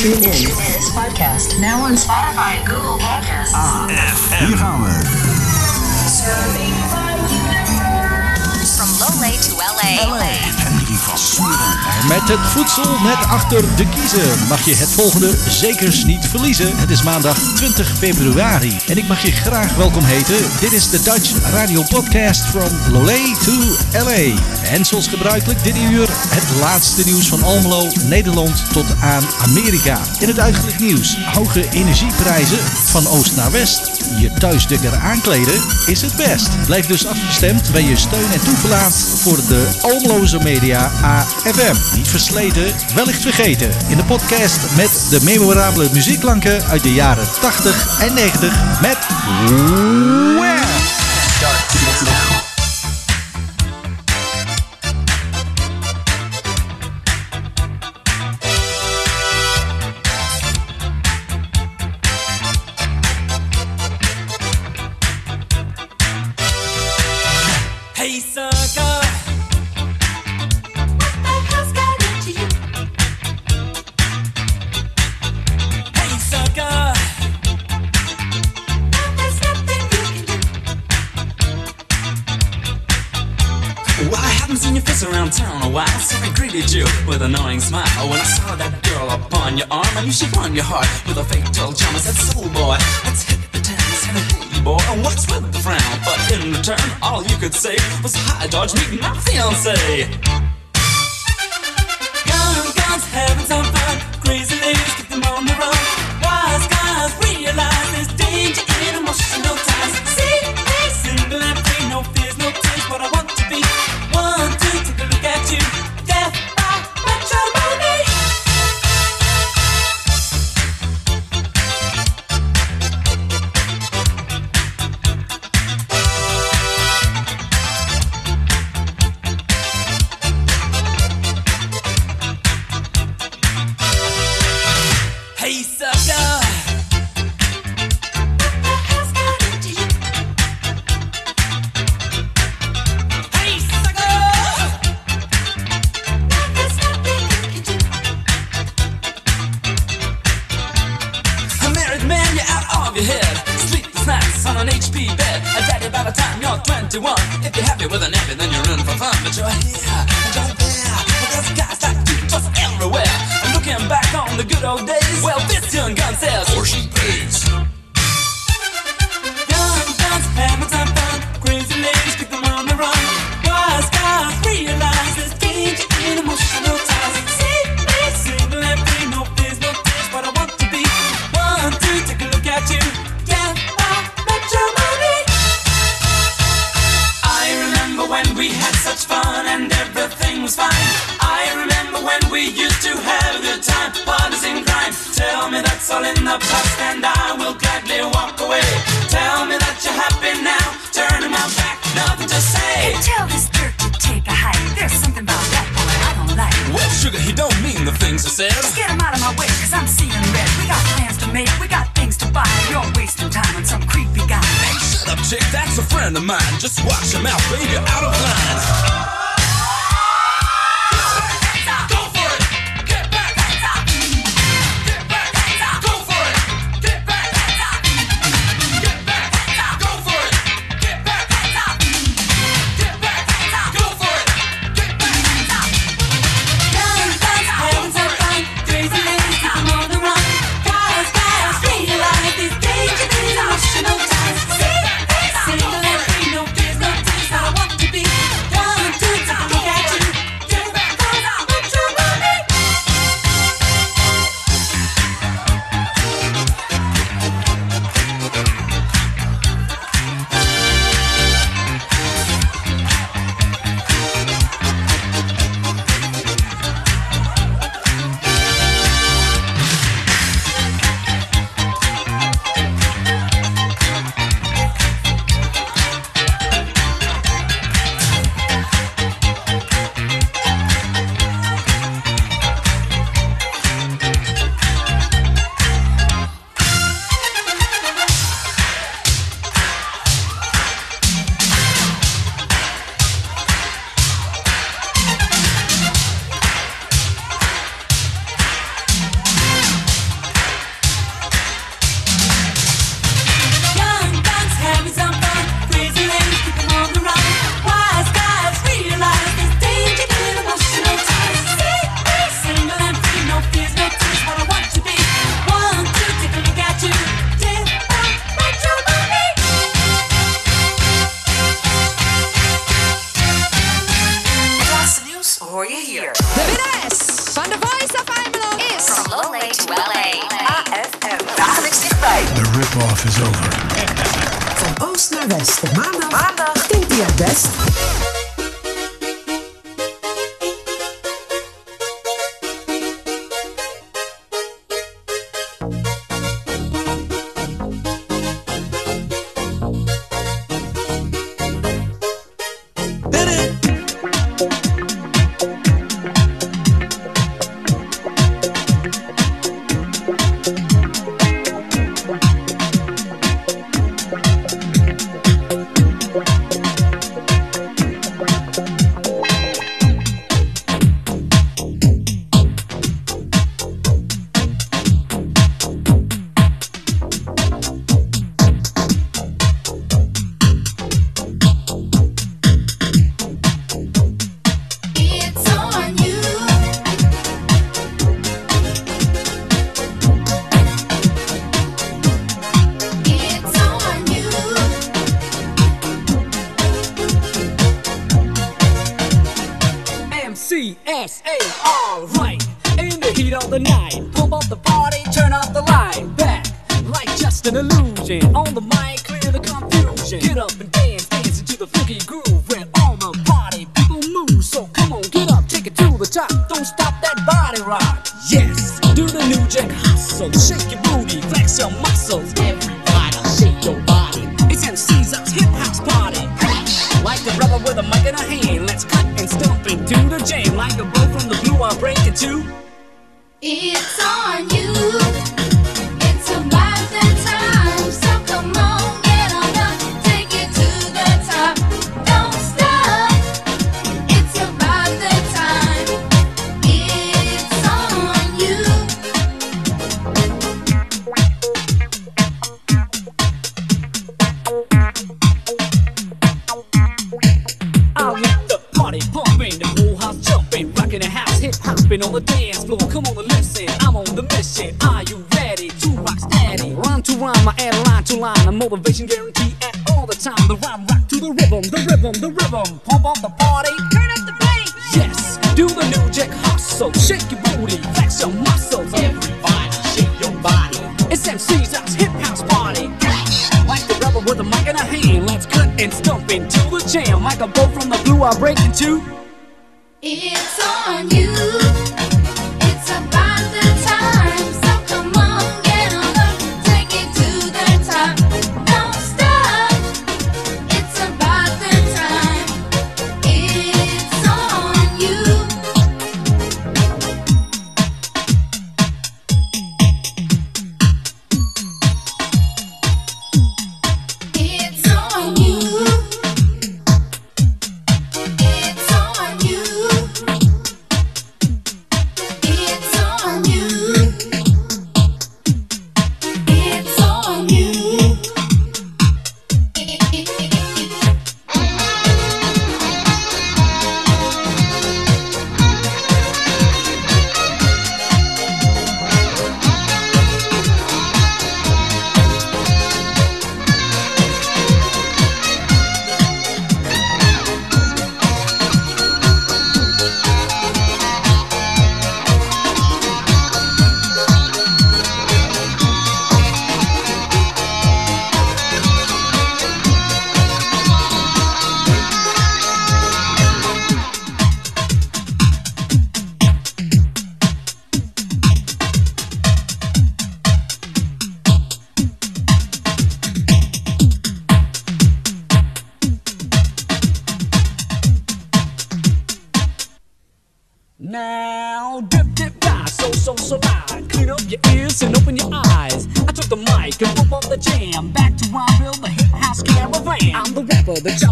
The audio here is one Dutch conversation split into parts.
Tune. This podcast now on Spotify and Google Podcasts. FM. Serving From L A. to LA. LA. Met het voedsel net achter de kiezen mag je het volgende zeker niet verliezen. Het is maandag 20 februari en ik mag je graag welkom heten. Dit is de Dutch Radio Podcast from Lolé to LA. En zoals gebruikelijk dit uur het laatste nieuws van Almelo, Nederland tot aan Amerika. In het eigenlijk nieuws hoge energieprijzen van oost naar west. Je thuisdekker aankleden is het best. Blijf dus afgestemd bij je steun en toeverlaat voor de Almeloze media FM. Niet versleten, wellicht vergeten. In de podcast met de memorabele muziekklanken uit de jaren 80 en 90 met... baby out of line. The BNS van de Voice of IMLO is from to LA. AFM. The rip-off is over. Van oost naar west. Maandag. Maandag. 10 best.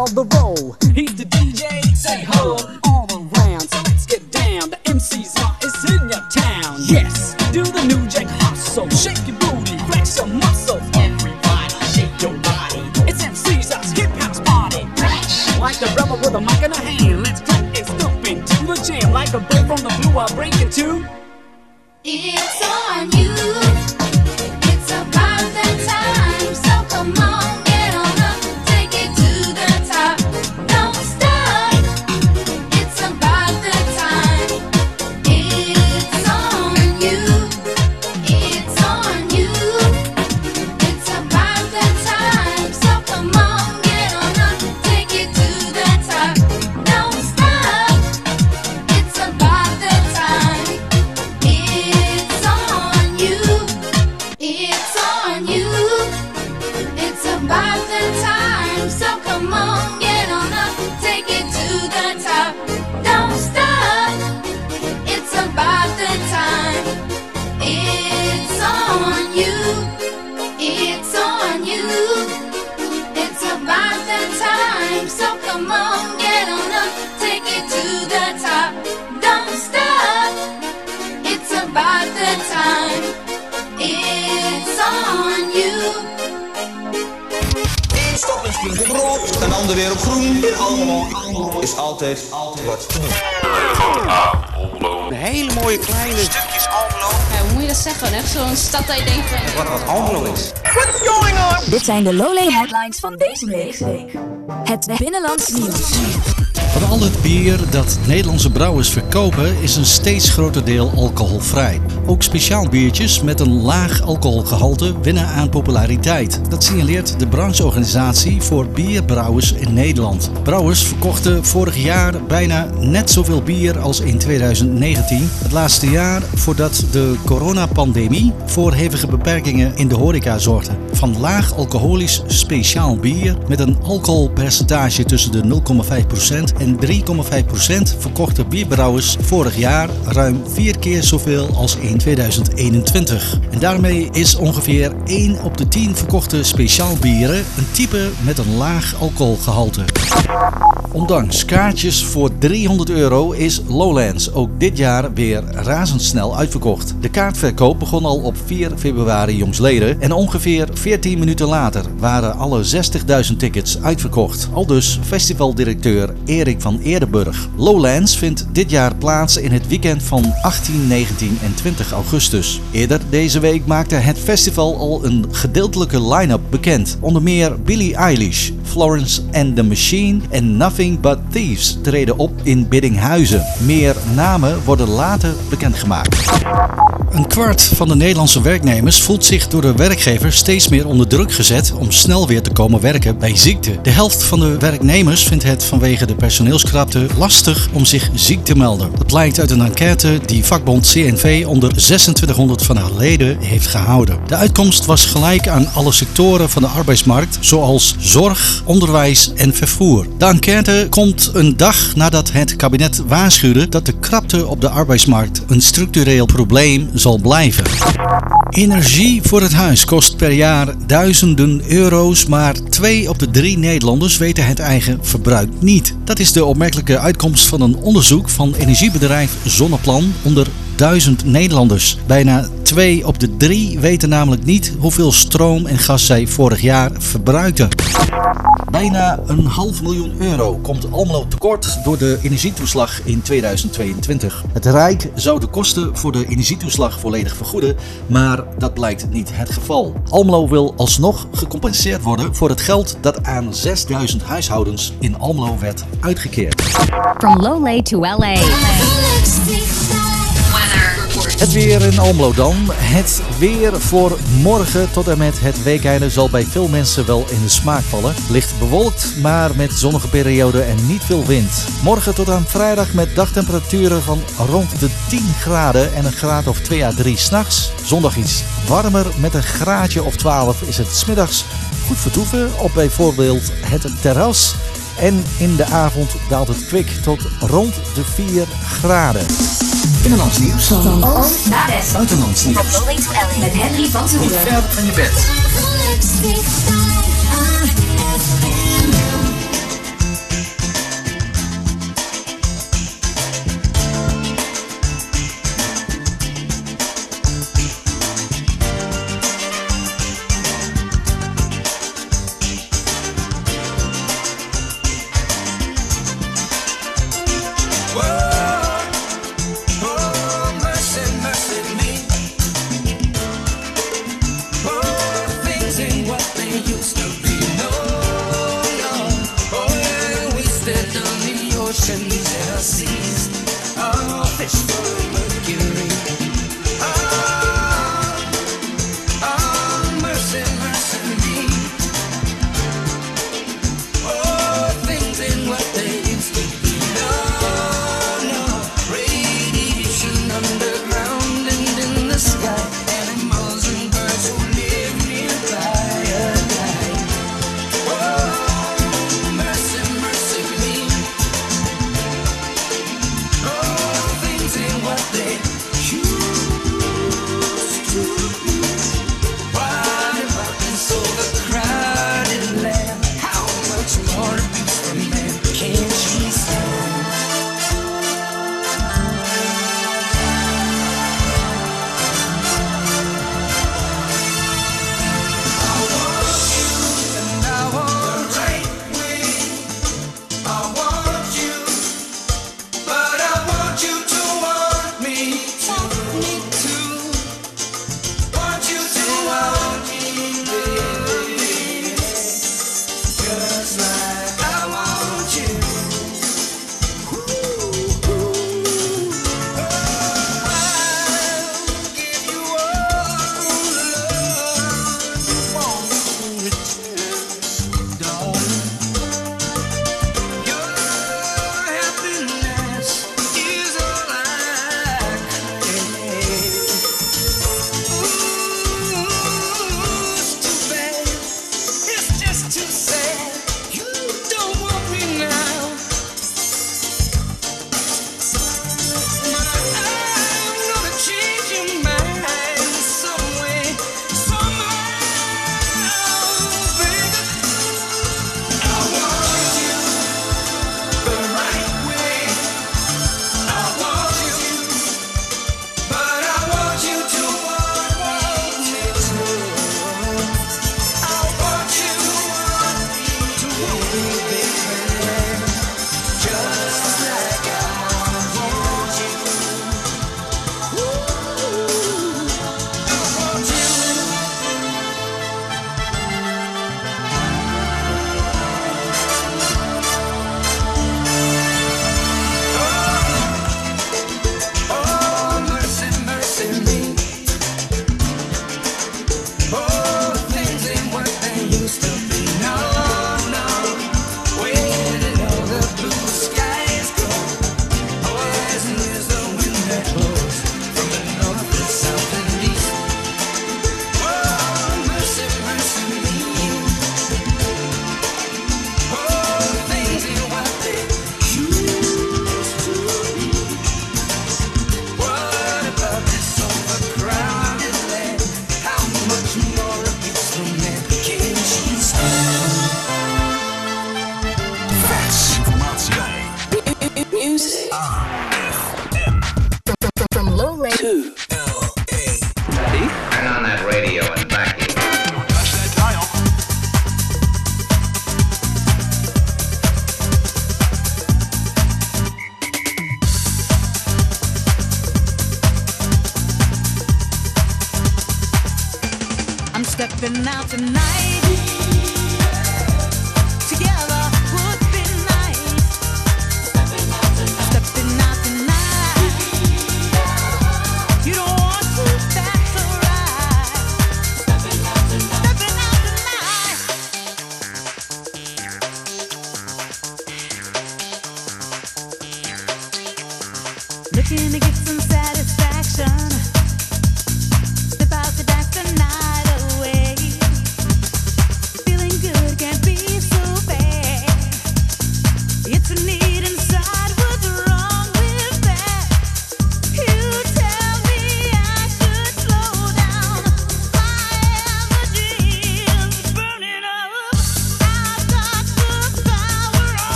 all the road. the top. Don't stop. It's about the time. It's on you. It's on you. It's about the time. So come on, get on up. Take it to the top. Don't stop. It's about the time. It's on you. Stonden weer op groen. In Almelo is altijd, altijd wat te doen. Een hele mooie kleine stukjes Almelo. Ja, hoe moet je dat zeggen? Echt zo'n stad dat je denkt van... Wat, wat Almelo is. Dit zijn de Lowlay headlines van deze week. Het binnenlands nieuws. Van al het bier dat Nederlandse brouwers verkopen is een steeds groter deel alcoholvrij. Ook speciaal biertjes met een laag alcoholgehalte winnen aan populariteit. Dat signaleert de brancheorganisatie voor bierbrouwers in Nederland. Brouwers verkochten vorig jaar bijna net zoveel bier als in 2019. Het laatste jaar voordat de coronapandemie voor hevige beperkingen in de horeca zorgde. Van laag alcoholisch speciaal bier met een alcoholpercentage tussen de 0,5% en 3,5% verkochten bierbrouwers vorig jaar ruim vier keer zoveel als in 2021. En daarmee is ongeveer 1 op de 10 verkochte speciaal bieren een type met een laag alcoholgehalte. Ondanks kaartjes voor 300 euro is Lowlands ook dit jaar weer razendsnel uitverkocht. De kaartverkoop begon al op 4 februari jongsleden en ongeveer 14 minuten later waren alle 60.000 tickets uitverkocht. Aldus festivaldirecteur Erik van Eerdenburg. Lowlands vindt dit jaar plaats in het weekend van 18, 19 en 20 augustus. Eerder deze week maakte het festival al een gedeeltelijke line-up bekend. Onder meer Billie Eilish, Florence and the Machine en Nothing But Thieves treden op in Biddinghuizen. Meer namen worden later bekendgemaakt. Een kwart van de Nederlandse werknemers voelt zich door de werkgever steeds meer onder druk gezet om snel weer te komen werken bij ziekte. De helft van de werknemers vindt het vanwege de personeelskrapte lastig om zich ziek te melden. Dat blijkt uit een enquête die vakbond CNV onder 2600 van haar leden heeft gehouden. De uitkomst was gelijk aan alle sectoren van de arbeidsmarkt, zoals zorg, onderwijs en vervoer. De enquête komt een dag nadat het kabinet waarschuwde dat de krapte op de arbeidsmarkt een structureel probleem zal blijven. Energie voor het huis kost per jaar duizenden euro's, maar twee op de drie Nederlanders weten het eigen verbruik niet. Dat is de opmerkelijke uitkomst van een onderzoek van energiebedrijf Zonneplan onder duizend Nederlanders. Bijna twee op de drie weten namelijk niet hoeveel stroom en gas zij vorig jaar verbruikten. Bijna een half miljoen euro komt Almelo tekort door de energietoeslag in 2022. Het Rijk zou de kosten voor de energietoeslag volledig vergoeden, maar dat blijkt niet het geval. Almelo wil alsnog gecompenseerd worden voor het geld dat aan 6000 huishoudens in Almelo werd uitgekeerd. From to LA. Het weer in Almelo dan. Het weer voor morgen tot en met het weekende zal bij veel mensen wel in de smaak vallen. Licht bewolkt, maar met zonnige perioden en niet veel wind. Morgen tot aan vrijdag met dagtemperaturen van rond de 10 graden en een graad of 2 à 3 s'nachts. Zondag iets warmer met een graadje of 12 is het smiddags goed vertoeven op bijvoorbeeld het terras. En in de avond daalt het kwik tot rond de 4 graden. Binnenlands nieuws. Van oost naar west. Buitenlands nieuws. LA. Met Henry van Niet Toeren. ver van je bed.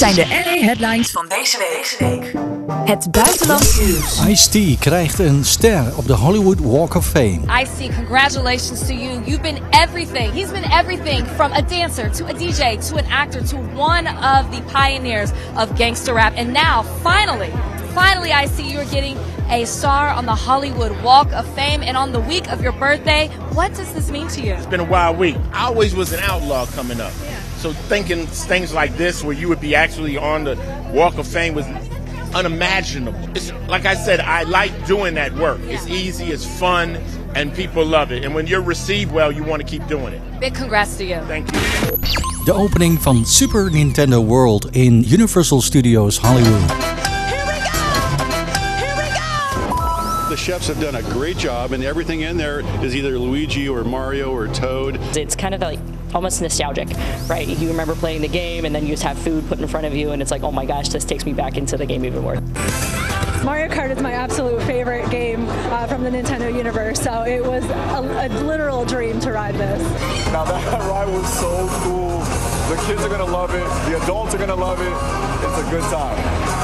Zijn de LA headlines van deze week. Het buitenlands nieuws. Ice-T krijgt een ster op de Hollywood Walk of Fame. I see. Congratulations to you. You've been everything. He's been everything from a dancer to a DJ to an actor to one of the pioneers of gangster rap. And now, finally, finally, I see you're getting a star on the Hollywood Walk of Fame. And on the week of your birthday, what does this mean to you? It's been a wild week. I always was an outlaw coming up. So thinking things like this, where you would be actually on the Walk of Fame, was unimaginable. It's like I said, I like doing that work. It's easy, it's fun, and people love it. And when you're received well, you want to keep doing it. Big congrats to you. Thank you. De opening van Super Nintendo World in Universal Studios Hollywood. Chefs have done a great job, and everything in there is either Luigi or Mario or Toad. It's kind of like almost nostalgic, right? You remember playing the game, and then you just have food put in front of you, and it's like, oh my gosh, this takes me back into the game even more. Mario Kart is my absolute favorite game uh, from the Nintendo universe, so it was a, a literal dream to ride this. Now that ride was so cool. The kids are gonna love it. The adults are gonna love it. It's a good time.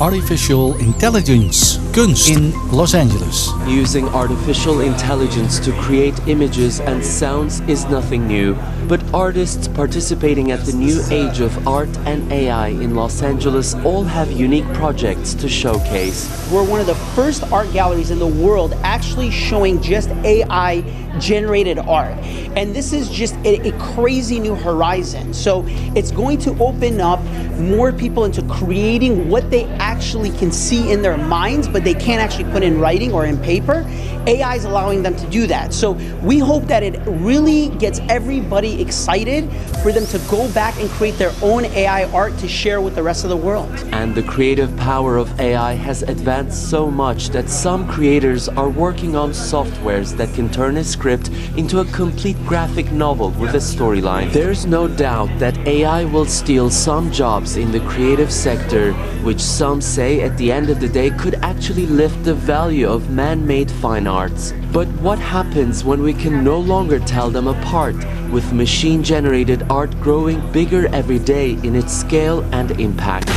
Artificial intelligence, kunst in Los Angeles. Using artificial intelligence to create images and sounds is nothing new, but artists participating at the new age of art and AI in Los Angeles all have unique projects to showcase. We're one of the first art galleries in the world actually showing just AI generated art. And this is just a, a crazy new horizon. So it's going to open up more people into creating what they actually can see in their minds, but they can't actually put in writing or in paper. AI is allowing them to do that. So we hope that it really gets everybody excited for them to go back and create their own AI art to share with the rest of the world. And the creative power of AI has advanced so much that some creators are working on softwares that can turn a script into a complete graphic novel with a storyline. There's no doubt that AI will steal some jobs in the creative sector, which some say at the end of the day could actually lift the value of man made fine arts. But what happens when we can no longer tell them apart, with machine generated art growing bigger every day in its scale and impact?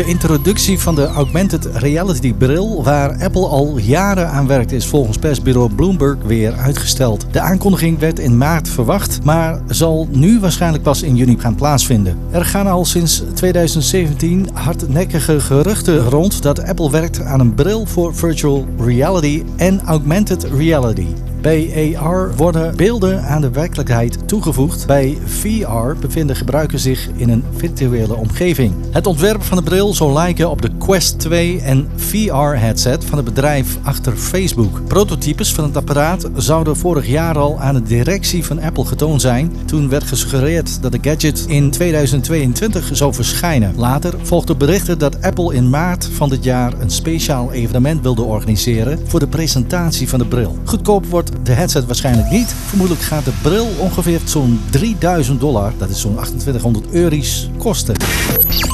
De introductie van de augmented reality bril, waar Apple al jaren aan werkt, is volgens persbureau Bloomberg weer uitgesteld. De aankondiging werd in maart verwacht, maar zal nu waarschijnlijk pas in juni gaan plaatsvinden. Er gaan al sinds 2017 hardnekkige geruchten rond dat Apple werkt aan een bril voor virtual reality en augmented reality. Bij AR worden beelden aan de werkelijkheid toegevoegd. Bij VR bevinden gebruikers zich in een virtuele omgeving. Het ontwerp van de bril zal lijken op de Quest 2 en VR-headset van het bedrijf achter Facebook. Prototypes van het apparaat zouden vorig jaar al aan de directie van Apple getoond zijn. Toen werd gesuggereerd dat de gadget in 2022 zou verschijnen. Later volgden berichten dat Apple in maart van dit jaar een speciaal evenement wilde organiseren voor de presentatie van de bril. Goedkoop wordt de headset waarschijnlijk niet. Vermoedelijk gaat de bril ongeveer zo'n 3000 dollar, dat is zo'n 2800 euro's, kosten.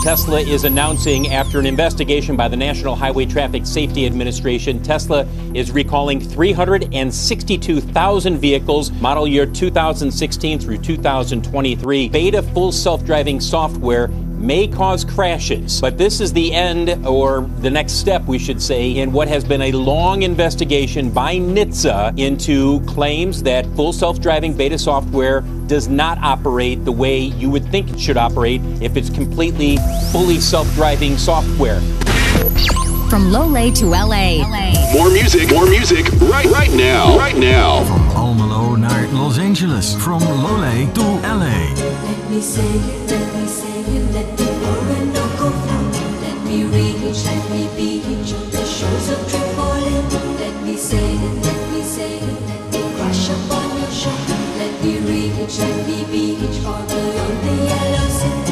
Tesla is announcing after an investigation by the National Highway Traffic Safety Administration, Tesla is recalling 362,000 vehicles model year 2016 through 2023. Beta full self-driving software may cause crashes. But this is the end, or the next step, we should say, in what has been a long investigation by NHTSA into claims that full self driving beta software does not operate the way you would think it should operate if it's completely fully self driving software. From Lole to LA. More music, more music, right, right now, right now. From Almelo naar Los Angeles. From Lole to LA. Me reach, let me beach the shores of Tripoli. Let me say it, let me say it, let me crash upon your shore. Let me reach, let me beach for the lonely yellow sea.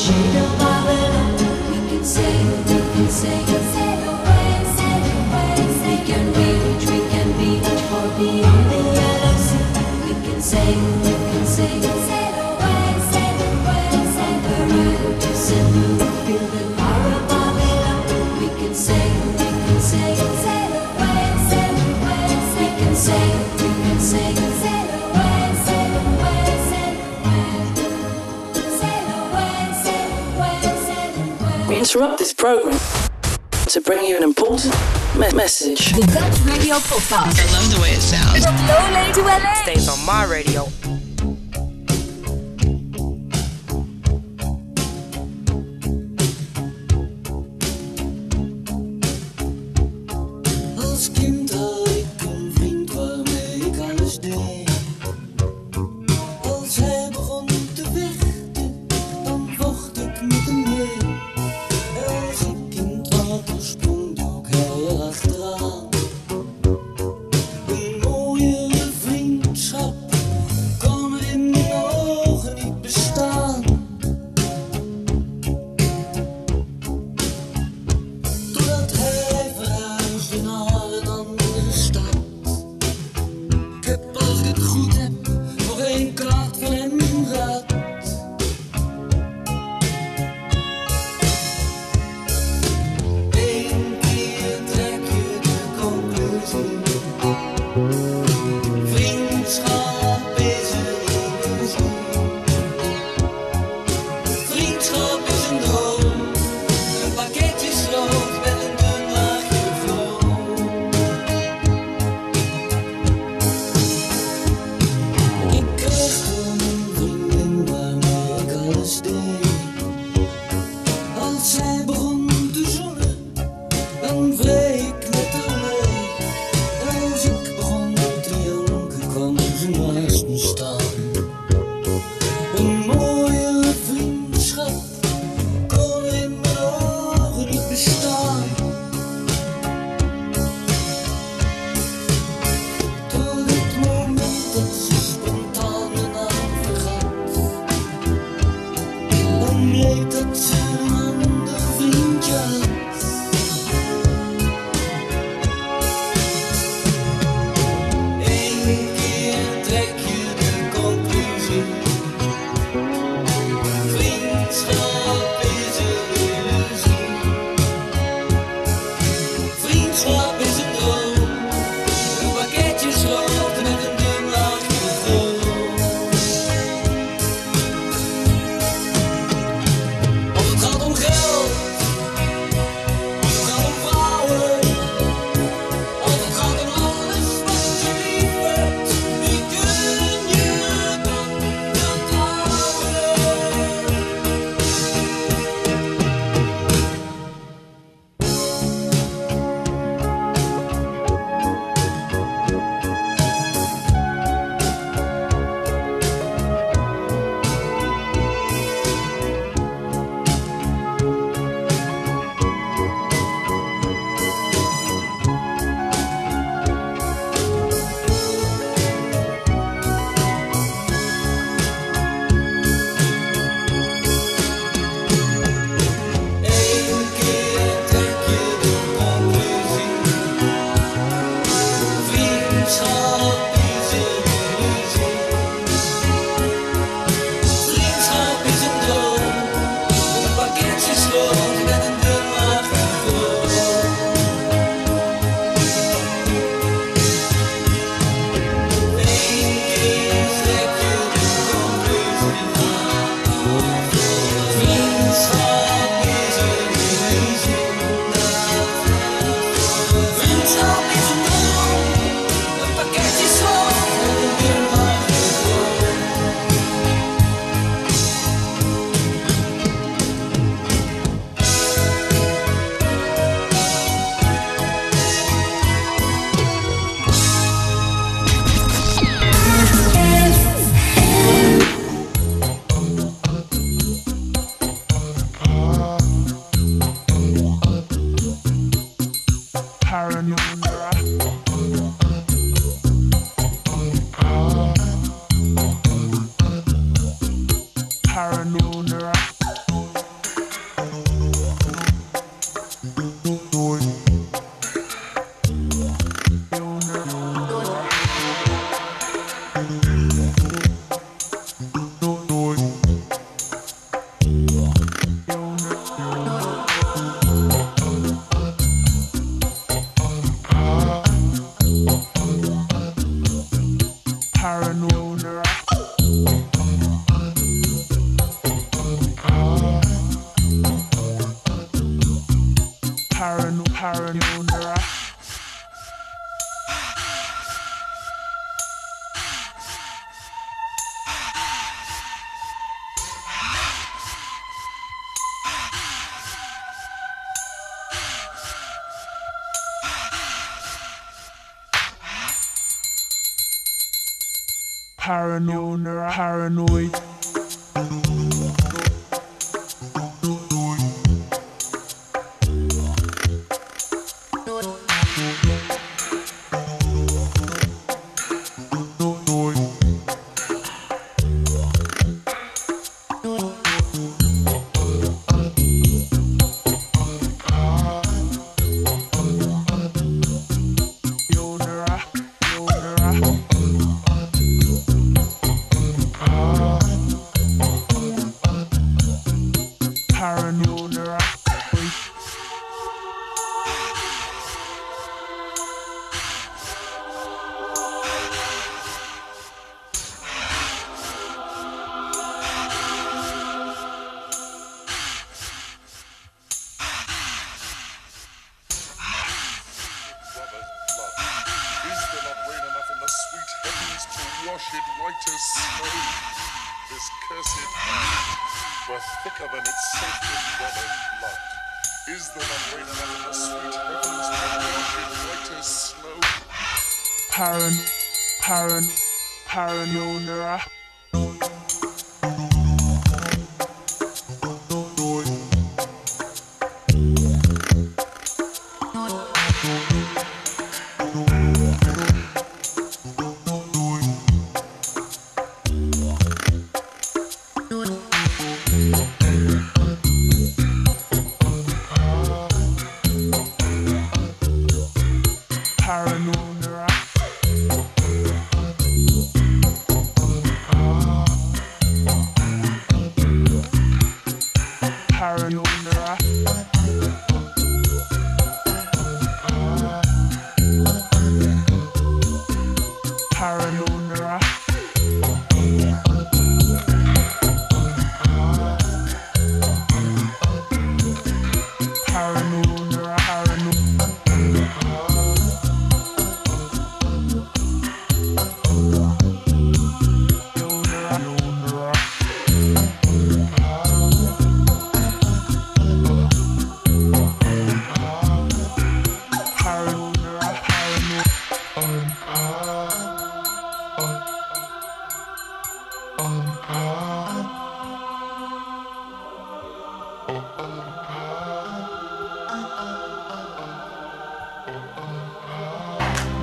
shade of my willow. We can sail, we can sing, sail away, sail away. We can reach, we can reach for beyond the yellow sea. We can sail, we can sing, sail away, sail away, sail away to Cebu. Feel the Interrupt this program to bring you an important me- message. The Dutch Radio Podcast. I love the way it sounds. From LA to LA. Stays on my radio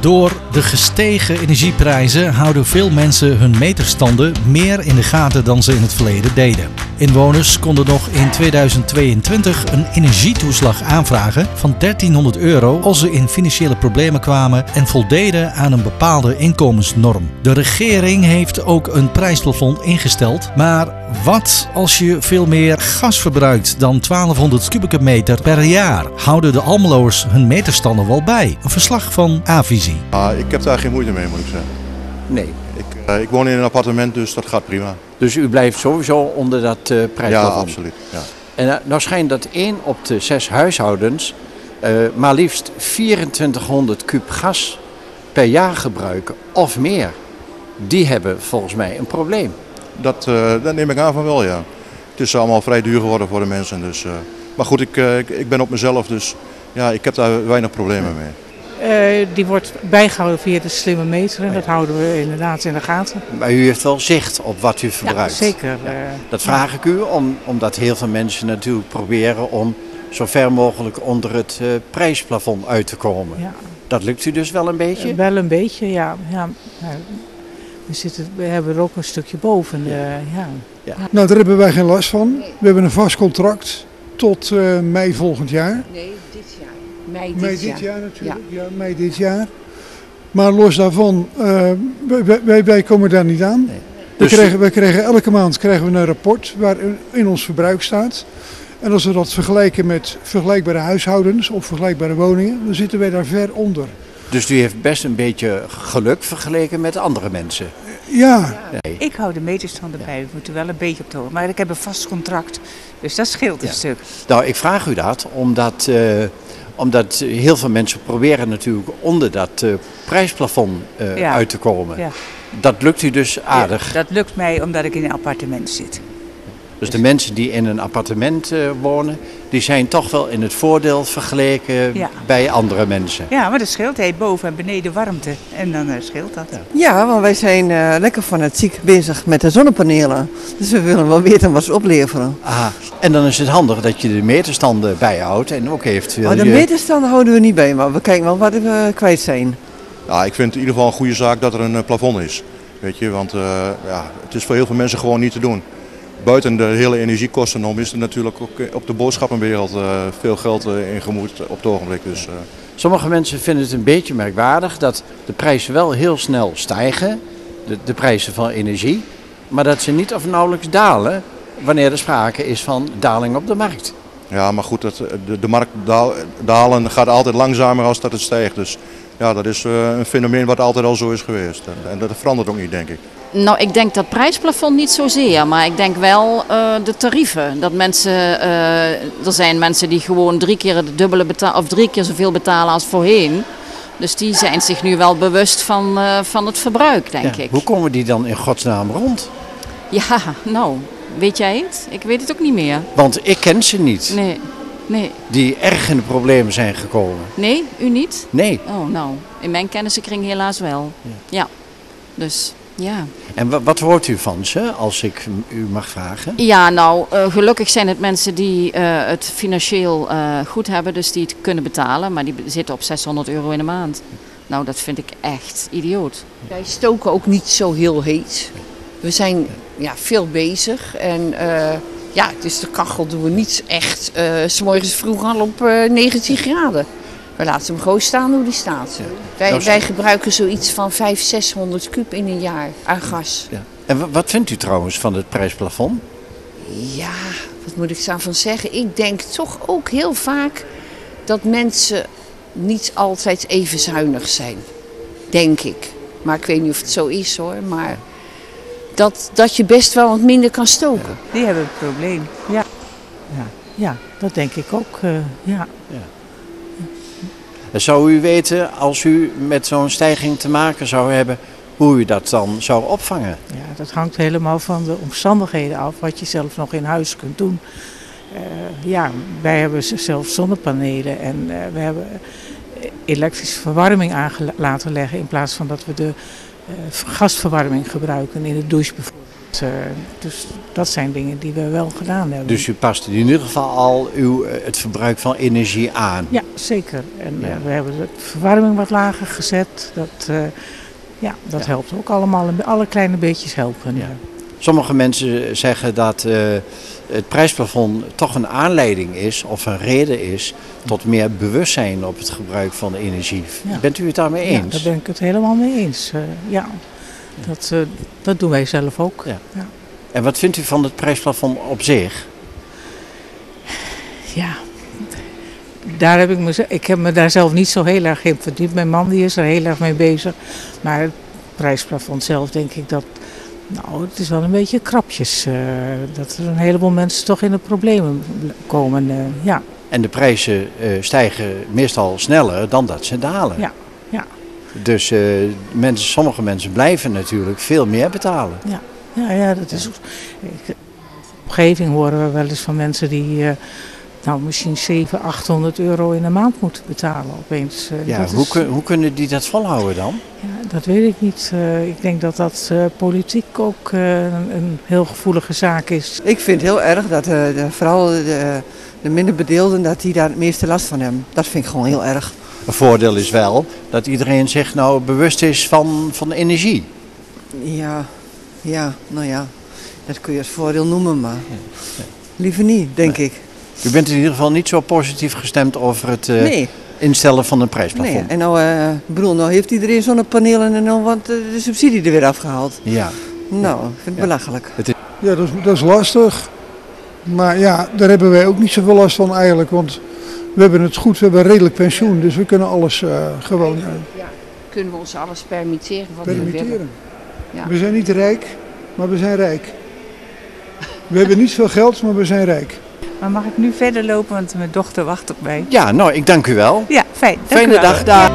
Door de gestegen energieprijzen houden veel mensen hun meterstanden meer in de gaten dan ze in het verleden deden. Inwoners konden nog in 2022 een energietoeslag aanvragen van 1300 euro als ze in financiële problemen kwamen en voldeden aan een bepaalde inkomensnorm. De regering heeft ook een prijsplafond ingesteld, maar wat als je veel meer gas verbruikt dan 1200 kubieke meter per jaar? Houden de Almeloers hun meterstanden wel bij? Een verslag van Avisie. Ah, ik heb daar geen moeite mee, moet ik zeggen. Nee. Ik, eh, ik woon in een appartement, dus dat gaat prima. Dus u blijft sowieso onder dat Ja, prijsplafond? absoluut. Ja. En eh, nou schijnt dat één op de zes huishoudens eh, maar liefst 2400 kub gas per jaar gebruiken of meer. Die hebben volgens mij een probleem. Dat, dat neem ik aan van wel, ja. Het is allemaal vrij duur geworden voor de mensen. Dus, maar goed, ik, ik, ik ben op mezelf, dus ja, ik heb daar weinig problemen mee. Eh, die wordt bijgehouden via de slimme meter en dat houden we inderdaad in de gaten. Maar u heeft wel zicht op wat u verbruikt. zeker, eh, dat vraag ik u om, omdat heel veel mensen natuurlijk proberen om zo ver mogelijk onder het eh, prijsplafond uit te komen. Ja. Dat lukt u dus wel een beetje? Wel een beetje, ja. ja. ja. we, zitten, we hebben er ook een stukje boven. eh, ja. Nou, daar hebben wij geen last van. We hebben een vast contract tot eh, mei volgend jaar. Nee. Mei dit, Mei dit jaar natuurlijk, Ja. ja. mei dit jaar. Maar los daarvan, eh, wij, wij, wij komen daar niet aan. We, Dus- krijgen, we krijgen elke maand krijgen we een rapport waarin in ons verbruik staat. En als we dat vergelijken met vergelijkbare huishoudens of vergelijkbare woningen, dan zitten wij daar ver onder. Dus u heeft best een beetje geluk vergeleken met andere mensen. Ja, Nee. Ik hou de meterstanden bij. We moeten wel een beetje op de hoogte. Maar ik heb een vast contract. Dus dat scheelt een stuk. Nou, ik vraag u dat omdat, eh, omdat heel veel mensen proberen natuurlijk onder dat eh, prijsplafond eh, Ja. uit te komen. Ja. Dat lukt u dus aardig. Dat lukt mij omdat ik in een appartement zit. Dus de mensen die in een appartement eh, wonen, die zijn toch wel in het voordeel vergeleken Ja. bij andere mensen. Ja, maar dat scheelt. Boven en beneden warmte. En dan eh, scheelt dat. Ja, want wij zijn eh, lekker fanatiek bezig met de zonnepanelen. Dus we willen wel weten wat ze opleveren. Aha. En dan is het handig dat je de meterstanden bijhoudt en ook eventueel Maar de je- meterstanden houden we niet bij, maar we kijken wel wat we kwijt zijn. Ja, ik vind het in ieder geval een goede zaak dat er een plafond is. Weet je, want eh, ja, het is voor heel veel mensen gewoon niet te doen. Buiten de hele energiekosten om is er natuurlijk ook eh, op de boodschappenwereld eh, veel geld eh, ingemoeid op het ogenblik. Dus, Sommige mensen vinden het een beetje merkwaardig dat de prijzen wel heel snel stijgen, de, de prijzen van energie, maar dat ze niet of nauwelijks dalen wanneer er sprake is van daling op de markt. ja, maar goed, dat, de, de markt dalen gaat altijd langzamer als dat het stijgt. Dus ja, dat is eh, een fenomeen wat altijd al zo is geweest. En, en dat verandert ook niet, denk ik. Nou, ik denk dat prijsplafond niet zozeer, maar ik denk wel eh, de tarieven. Dat mensen, eh, er zijn mensen die gewoon drie keer het dubbele betalen of drie keer zoveel betalen als voorheen. Dus die zijn zich nu wel bewust van, eh, van het verbruik, denk Ja, ik. Hoe komen die dan in godsnaam rond? Ja, nou, weet jij het? Ik weet het ook niet meer. Want ik ken ze niet, Nee, nee, die erg in de problemen zijn gekomen. nee, u niet? Nee. Oh, nou, in mijn kennissenkring helaas wel. Ja, dus ja. En wa- wat hoort u van ze, als ik u mag vragen? Ja, nou, eh, gelukkig zijn het mensen die eh, het financieel eh, goed hebben, dus die het kunnen betalen. Maar die zitten op 600 euro in de maand. Nou, dat vind ik echt idioot. Wij stoken ook niet zo heel heet. We zijn ja, veel bezig. En eh, ja, dus de kachel doen we niet echt. eh, s morgens vroeg al op eh, 19 graden. We laten hem gewoon staan hoe die staat. Wij, Nou, wij gebruiken zoiets van 500, 600 kub in een jaar aan gas. Ja. En wa- wat vindt u trouwens van het prijsplafond? Ja, wat moet ik daarvan zeggen? Ik denk toch ook heel vaak dat mensen niet altijd even zuinig zijn. Denk ik. Maar ik weet niet of het zo is hoor. Maar dat, dat je best wel wat minder kan stoken. Die hebben een probleem. Ja, ja, ja dat denk ik ook. eh, ja. Zou u weten, als u met zo'n stijging te maken zou hebben, hoe u dat dan zou opvangen? Ja, dat hangt helemaal van de omstandigheden af, wat je zelf nog in huis kunt doen. Eh, ja, wij hebben zelf zonnepanelen en eh, we hebben elektrische verwarming aan laten leggen in plaats van dat we de gasverwarming gebruiken in de douche bijvoorbeeld. Eh, dus dat zijn dingen die we wel gedaan hebben. Dus u past in ieder geval al uw, eh, het verbruik van energie aan. Ja, zeker. En eh, Ja. we hebben de verwarming wat lager gezet. Dat, eh, ja, dat helpt ook allemaal. Alle kleine beetjes helpen. Ja. Sommige mensen zeggen dat eh, het prijsplafond toch een aanleiding is of een reden is tot meer bewustzijn op het gebruik van de energie. Ja. Bent u het daarmee Ja, eens? daar ben ik het helemaal mee eens. Eh, ja, dat, eh, dat doen wij zelf ook. Ja. Ja. En wat vindt u van het prijsplafond op zich? Ja, daar heb ik, me, ik heb me daar zelf niet zo heel erg in verdiept. Mijn man die is er heel erg mee bezig. Maar het prijsplafond zelf denk ik dat... Nou, het is wel een beetje krapjes. eh, dat er een heleboel mensen toch in de problemen komen. eh, ja, En de prijzen eh, stijgen meestal sneller dan dat ze dalen. ja, ja, Dus mensen, sommige mensen blijven natuurlijk veel meer betalen. ja. Ja, ja, dat is... ook- Ik, omgeving horen we wel eens van mensen die... nou, misschien 700, 800 euro in de maand moeten betalen opeens. Eh, Ja, dat hoe, is- kun- hoe kunnen die dat volhouden dan? Ja, dat weet ik niet. Eh, ik denk dat dat eh, politiek ook eh, een, een heel gevoelige zaak is. Ik vind heel erg dat eh, de, vooral de, de minder bedeelden dat die daar het meeste last van hebben. Dat vind ik gewoon heel erg. Een voordeel is wel dat iedereen zich nou bewust is van, van de energie. Ja, ja, nou ja. Dat kun je als voordeel noemen, maar liever niet, denk ik. U bent in ieder geval niet zo positief gestemd over het eh, Nee. instellen van een Nee, prijsplafond. en nou, eh, bedoel, nou heeft iedereen zonnepanelen en dan wordt de de subsidie er weer afgehaald. Ja. Nou, ik vind het belachelijk. Het is... Ja, dat is, dat is lastig. Maar ja, daar hebben wij ook niet zoveel last van eigenlijk. Want we hebben het goed, we hebben een redelijk pensioen. Dus we kunnen alles eh, gewoon eh, Kunnen we ons alles permitteren wat we permitteren. willen. Ja. We zijn niet rijk, maar we zijn rijk. We hebben niet veel geld, maar we zijn rijk. Maar mag ik nu verder lopen, want mijn dochter wacht op mij. Ja, nou, ik dank u wel. Ja, fijn. Dank Fijne u wel. dag daar.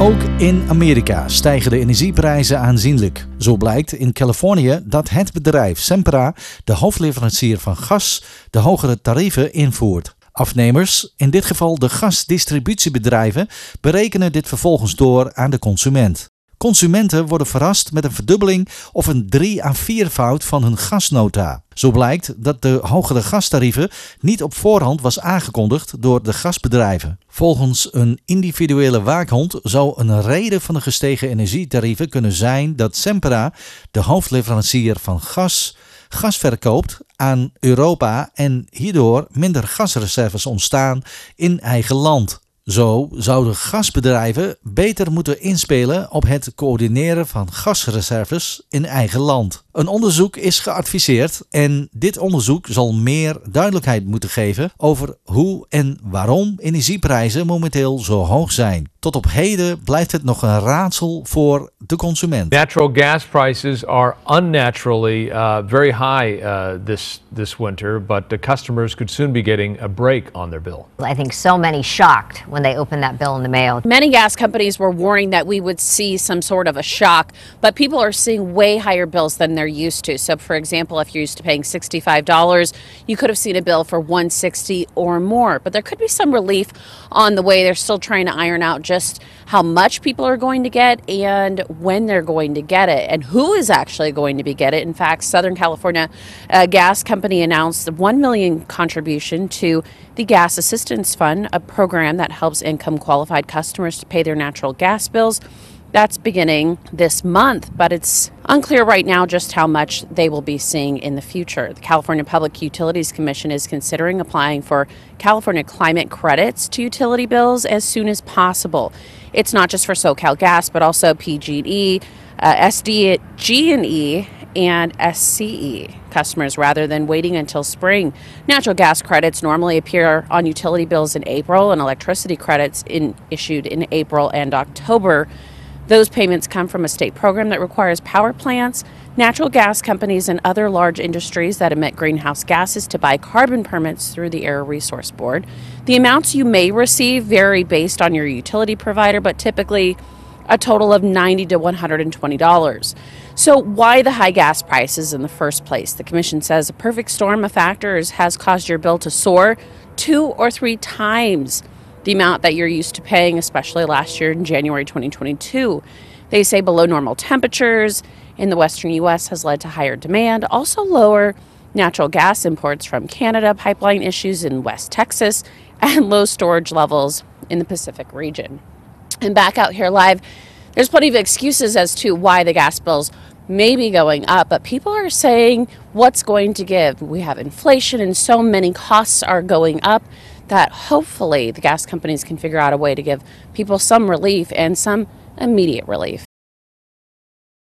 Ook in Amerika stijgen de energieprijzen aanzienlijk. Zo blijkt in Californië dat het bedrijf Sempra, de hoofdleverancier van gas, de hogere tarieven invoert. Afnemers, in dit geval de gasdistributiebedrijven, berekenen dit vervolgens door aan de consument. Consumenten worden verrast met een verdubbeling of een 3 à 4 fout van hun gasnota. Zo blijkt dat de hogere gastarieven niet op voorhand was aangekondigd door de gasbedrijven. Volgens een individuele waakhond zou een reden van de gestegen energietarieven kunnen zijn dat Sempra, de hoofdleverancier van gas, gas verkoopt aan Europa en hierdoor minder gasreserves ontstaan in eigen land. Zo zouden gasbedrijven beter moeten inspelen op het coördineren van gasreserves in eigen land. Een onderzoek is geadviseerd en dit onderzoek zal meer duidelijkheid moeten geven over hoe en waarom energieprijzen momenteel zo hoog zijn. Tot op heden blijft het nog een raadsel voor de consument. Natural gas prices are unnaturally uh, very high uh, this this winter, but the customers could soon be getting a break on their bill. I think so many shocked when they opened that bill in the mail. Many gas companies were warning that we would see some sort of a shock, but people are seeing way higher bills than they're used to. So, for example, if you're used to paying $65, you could have seen a bill for 160 or more. But there could be some relief on the way. They're still trying to iron out just how much people are going to get and when they're going to get it and who is actually going to be get it. In fact, Southern California uh, Gas Company announced a 1 million contribution to the Gas Assistance Fund, a program that helps income qualified customers to pay their natural gas bills. That's beginning this month, but it's unclear right now just how much they will be seeing in the future. The California Public Utilities Commission is considering applying for California climate credits to utility bills as soon as possible. It's not just for SoCal Gas, but also PG&E, uh, SDG&E, and SCE customers rather than waiting until spring. Natural gas credits normally appear on utility bills in April and electricity credits in, issued in April and October. Those payments come from a state program that requires power plants, natural gas companies, and other large industries that emit greenhouse gases to buy carbon permits through the Air Resource Board. The amounts you may receive vary based on your utility provider, but typically a total of 90 to $120. So, why the high gas prices in the first place? The Commission says a perfect storm of factors has caused your bill to soar two or three times the amount that you're used to paying, especially last year in January 2022. They say below normal temperatures in the western U.S. has led to higher demand, also lower natural gas imports from Canada, pipeline issues in West Texas, and low storage levels in the Pacific region. And back out here live, there's plenty of excuses as to why the gas bills may be going up, but people are saying what's going to give. We have inflation and so many costs are going up that hopefully the gas companies can figure out a way to give people some relief and some immediate relief.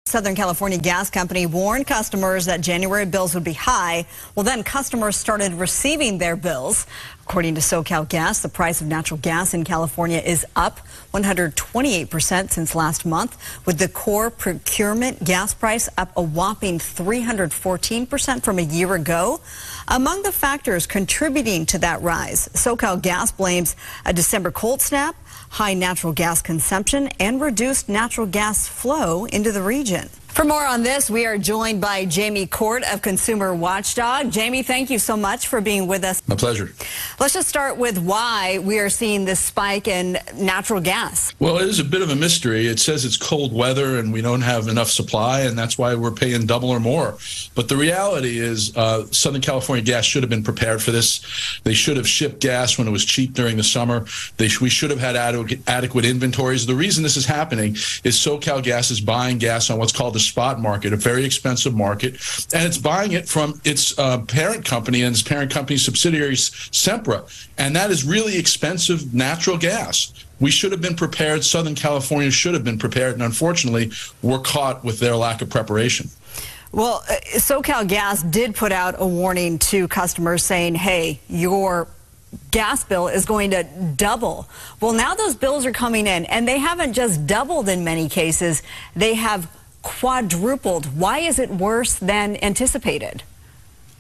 Southern California Gas Company warned customers that January bills would be high. Well, then customers started receiving their bills. According to SoCal Gas, the price of natural gas in California is up 128% since last month, with the core procurement gas price up a whopping 314% from a year ago. Among the factors contributing to that rise, SoCal Gas blames a December cold snap, high natural gas consumption, and reduced natural gas flow into the region. For more on this, we are joined by Jamie Court of Consumer Watchdog. Jamie, thank you so much for being with us. My pleasure. Let's just start with why we are seeing this spike in natural gas. Well, it is a bit of a mystery. It says it's cold weather and we don't have enough supply, and that's why we're paying double or more. But the reality is, uh, Southern California Gas should have been prepared for this. They should have shipped gas when it was cheap during the summer. They sh- we should have had adequate, adequate inventories. The reason this is happening is SoCal Gas is buying gas on what's called the spot market, a very expensive market, and it's buying it from its uh, parent company and its parent company subsidiaries, Sempra, and that is really expensive natural gas. We should have been prepared. Southern California should have been prepared, and unfortunately, we're caught with their lack of preparation. Well, uh, SoCal Gas did put out a warning to customers saying, hey, your gas bill is going to double. Well, now those bills are coming in, and they haven't just doubled in many cases, they have quadrupled. Why is it worse than anticipated?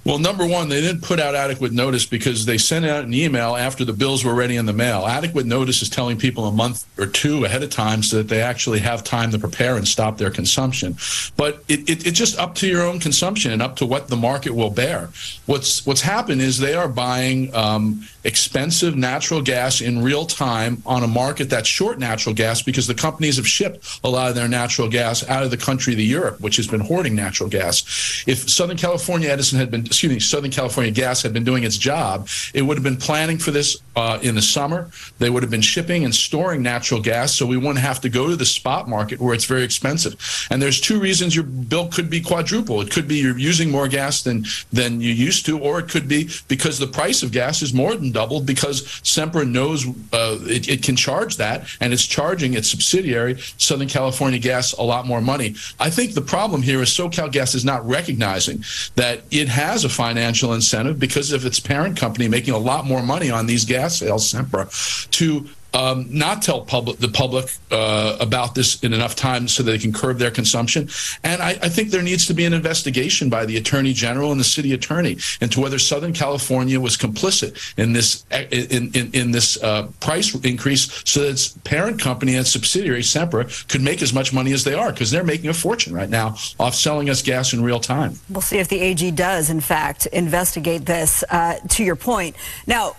Well, number one, they didn't put out adequate notice because they sent out an email after the bills were ready in the mail. Adequate notice is telling people a month or two ahead of time so that they actually have time to prepare and stop their consumption. But it, it, it's just up to your own consumption and up to what the market will bear. What's what's happened is they are buying um, expensive natural gas in real time on a market that's short natural gas because the companies have shipped a lot of their natural gas out of the country to Europe, which has been hoarding natural gas. If Southern California Edison had been, excuse me, Southern California Gas had been doing its job, it would have been planning for this uh, in the summer. They would have been shipping and storing natural gas, so we wouldn't have to go to the spot market where it's very expensive. And there's two reasons your bill could be quadruple. It could be you're using more gas than than you used to, or it could be because the price of gas is more than doubled because Sempra knows uh, it, it can charge that, and it's charging its subsidiary Southern California Gas a lot more money. I think the problem here is SoCal Gas is not recognizing that it has a financial incentive because of its parent company making a lot more money on these gas sales, Sempra, to um, not tell public the public uh, about this in enough time so they can curb their consumption. And I, I think there needs to be an investigation by the attorney general and the city attorney into whether Southern California was complicit in this in in, in this uh, price increase, so that its parent company and subsidiary Sempra could make as much money as they are because they're making a fortune right now off selling us gas in real time. We'll see if the AG does, in fact, investigate this. Uh, to your point, now.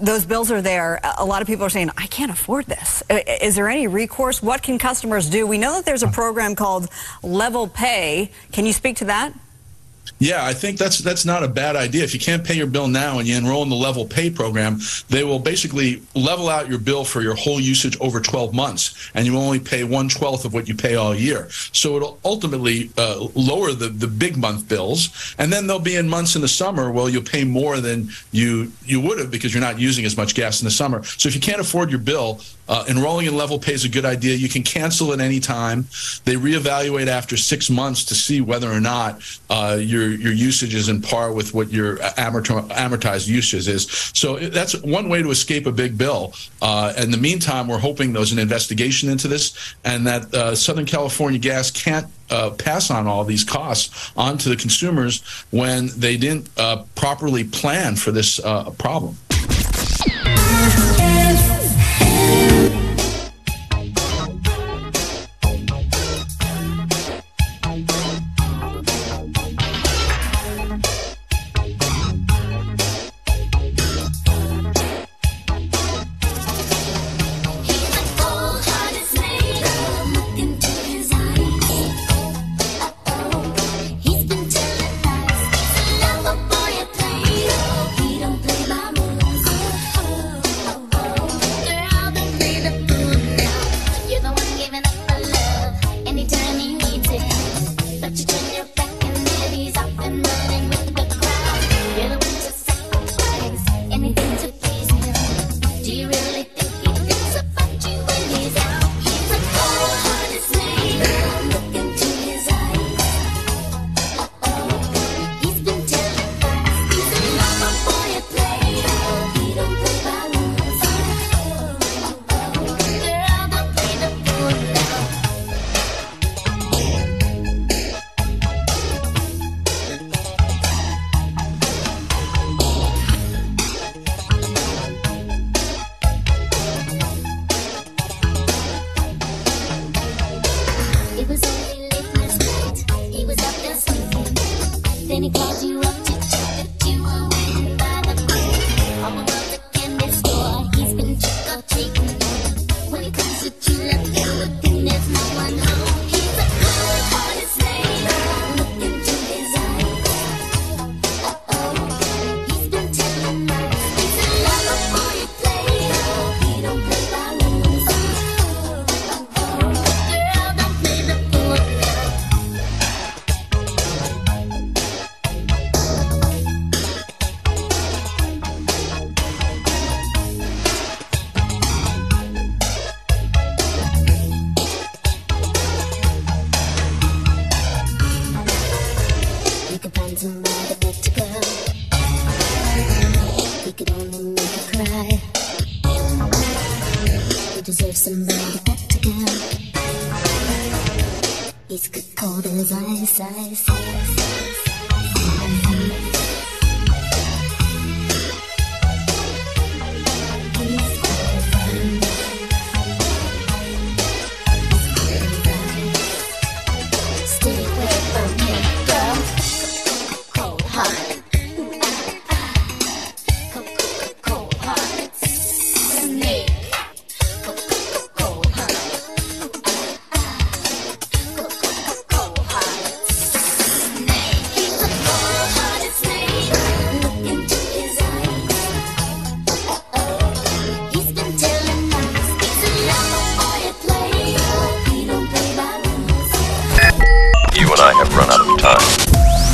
Those bills are there. A lot of people are saying, I can't afford this. Is there any recourse? What can customers do? We know that there's a program called Level Pay. Can you speak to that? Yeah, I think that's that's not a bad idea. If you can't pay your bill now and you enroll in the level pay program, they will basically level out your bill for your whole usage over 12 months, and you only pay one twelfth of what you pay all year. So it'll ultimately uh, lower the the big month bills, and then there'll be in months in the summer where you'll pay more than you you would have because you're not using as much gas in the summer. So if you can't afford your bill, uh, enrolling in level pay is a good idea. You can cancel at any time. They reevaluate after six months to see whether or not uh, your your usage is in par with what your amortized usage is. So that's one way to escape a big bill. Uh, in the meantime, we're hoping there's an investigation into this and that uh, Southern California Gas can't. Uh, pass on all these costs onto the consumers when they didn't uh, properly plan for this uh, problem.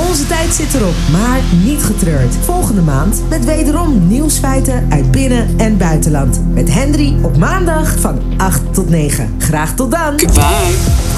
Onze tijd zit erop, maar niet getreurd. Volgende maand met wederom nieuwsfeiten uit binnen- en buitenland. Met Henry op maandag van 8 tot 9. Graag tot dan. Goodbye.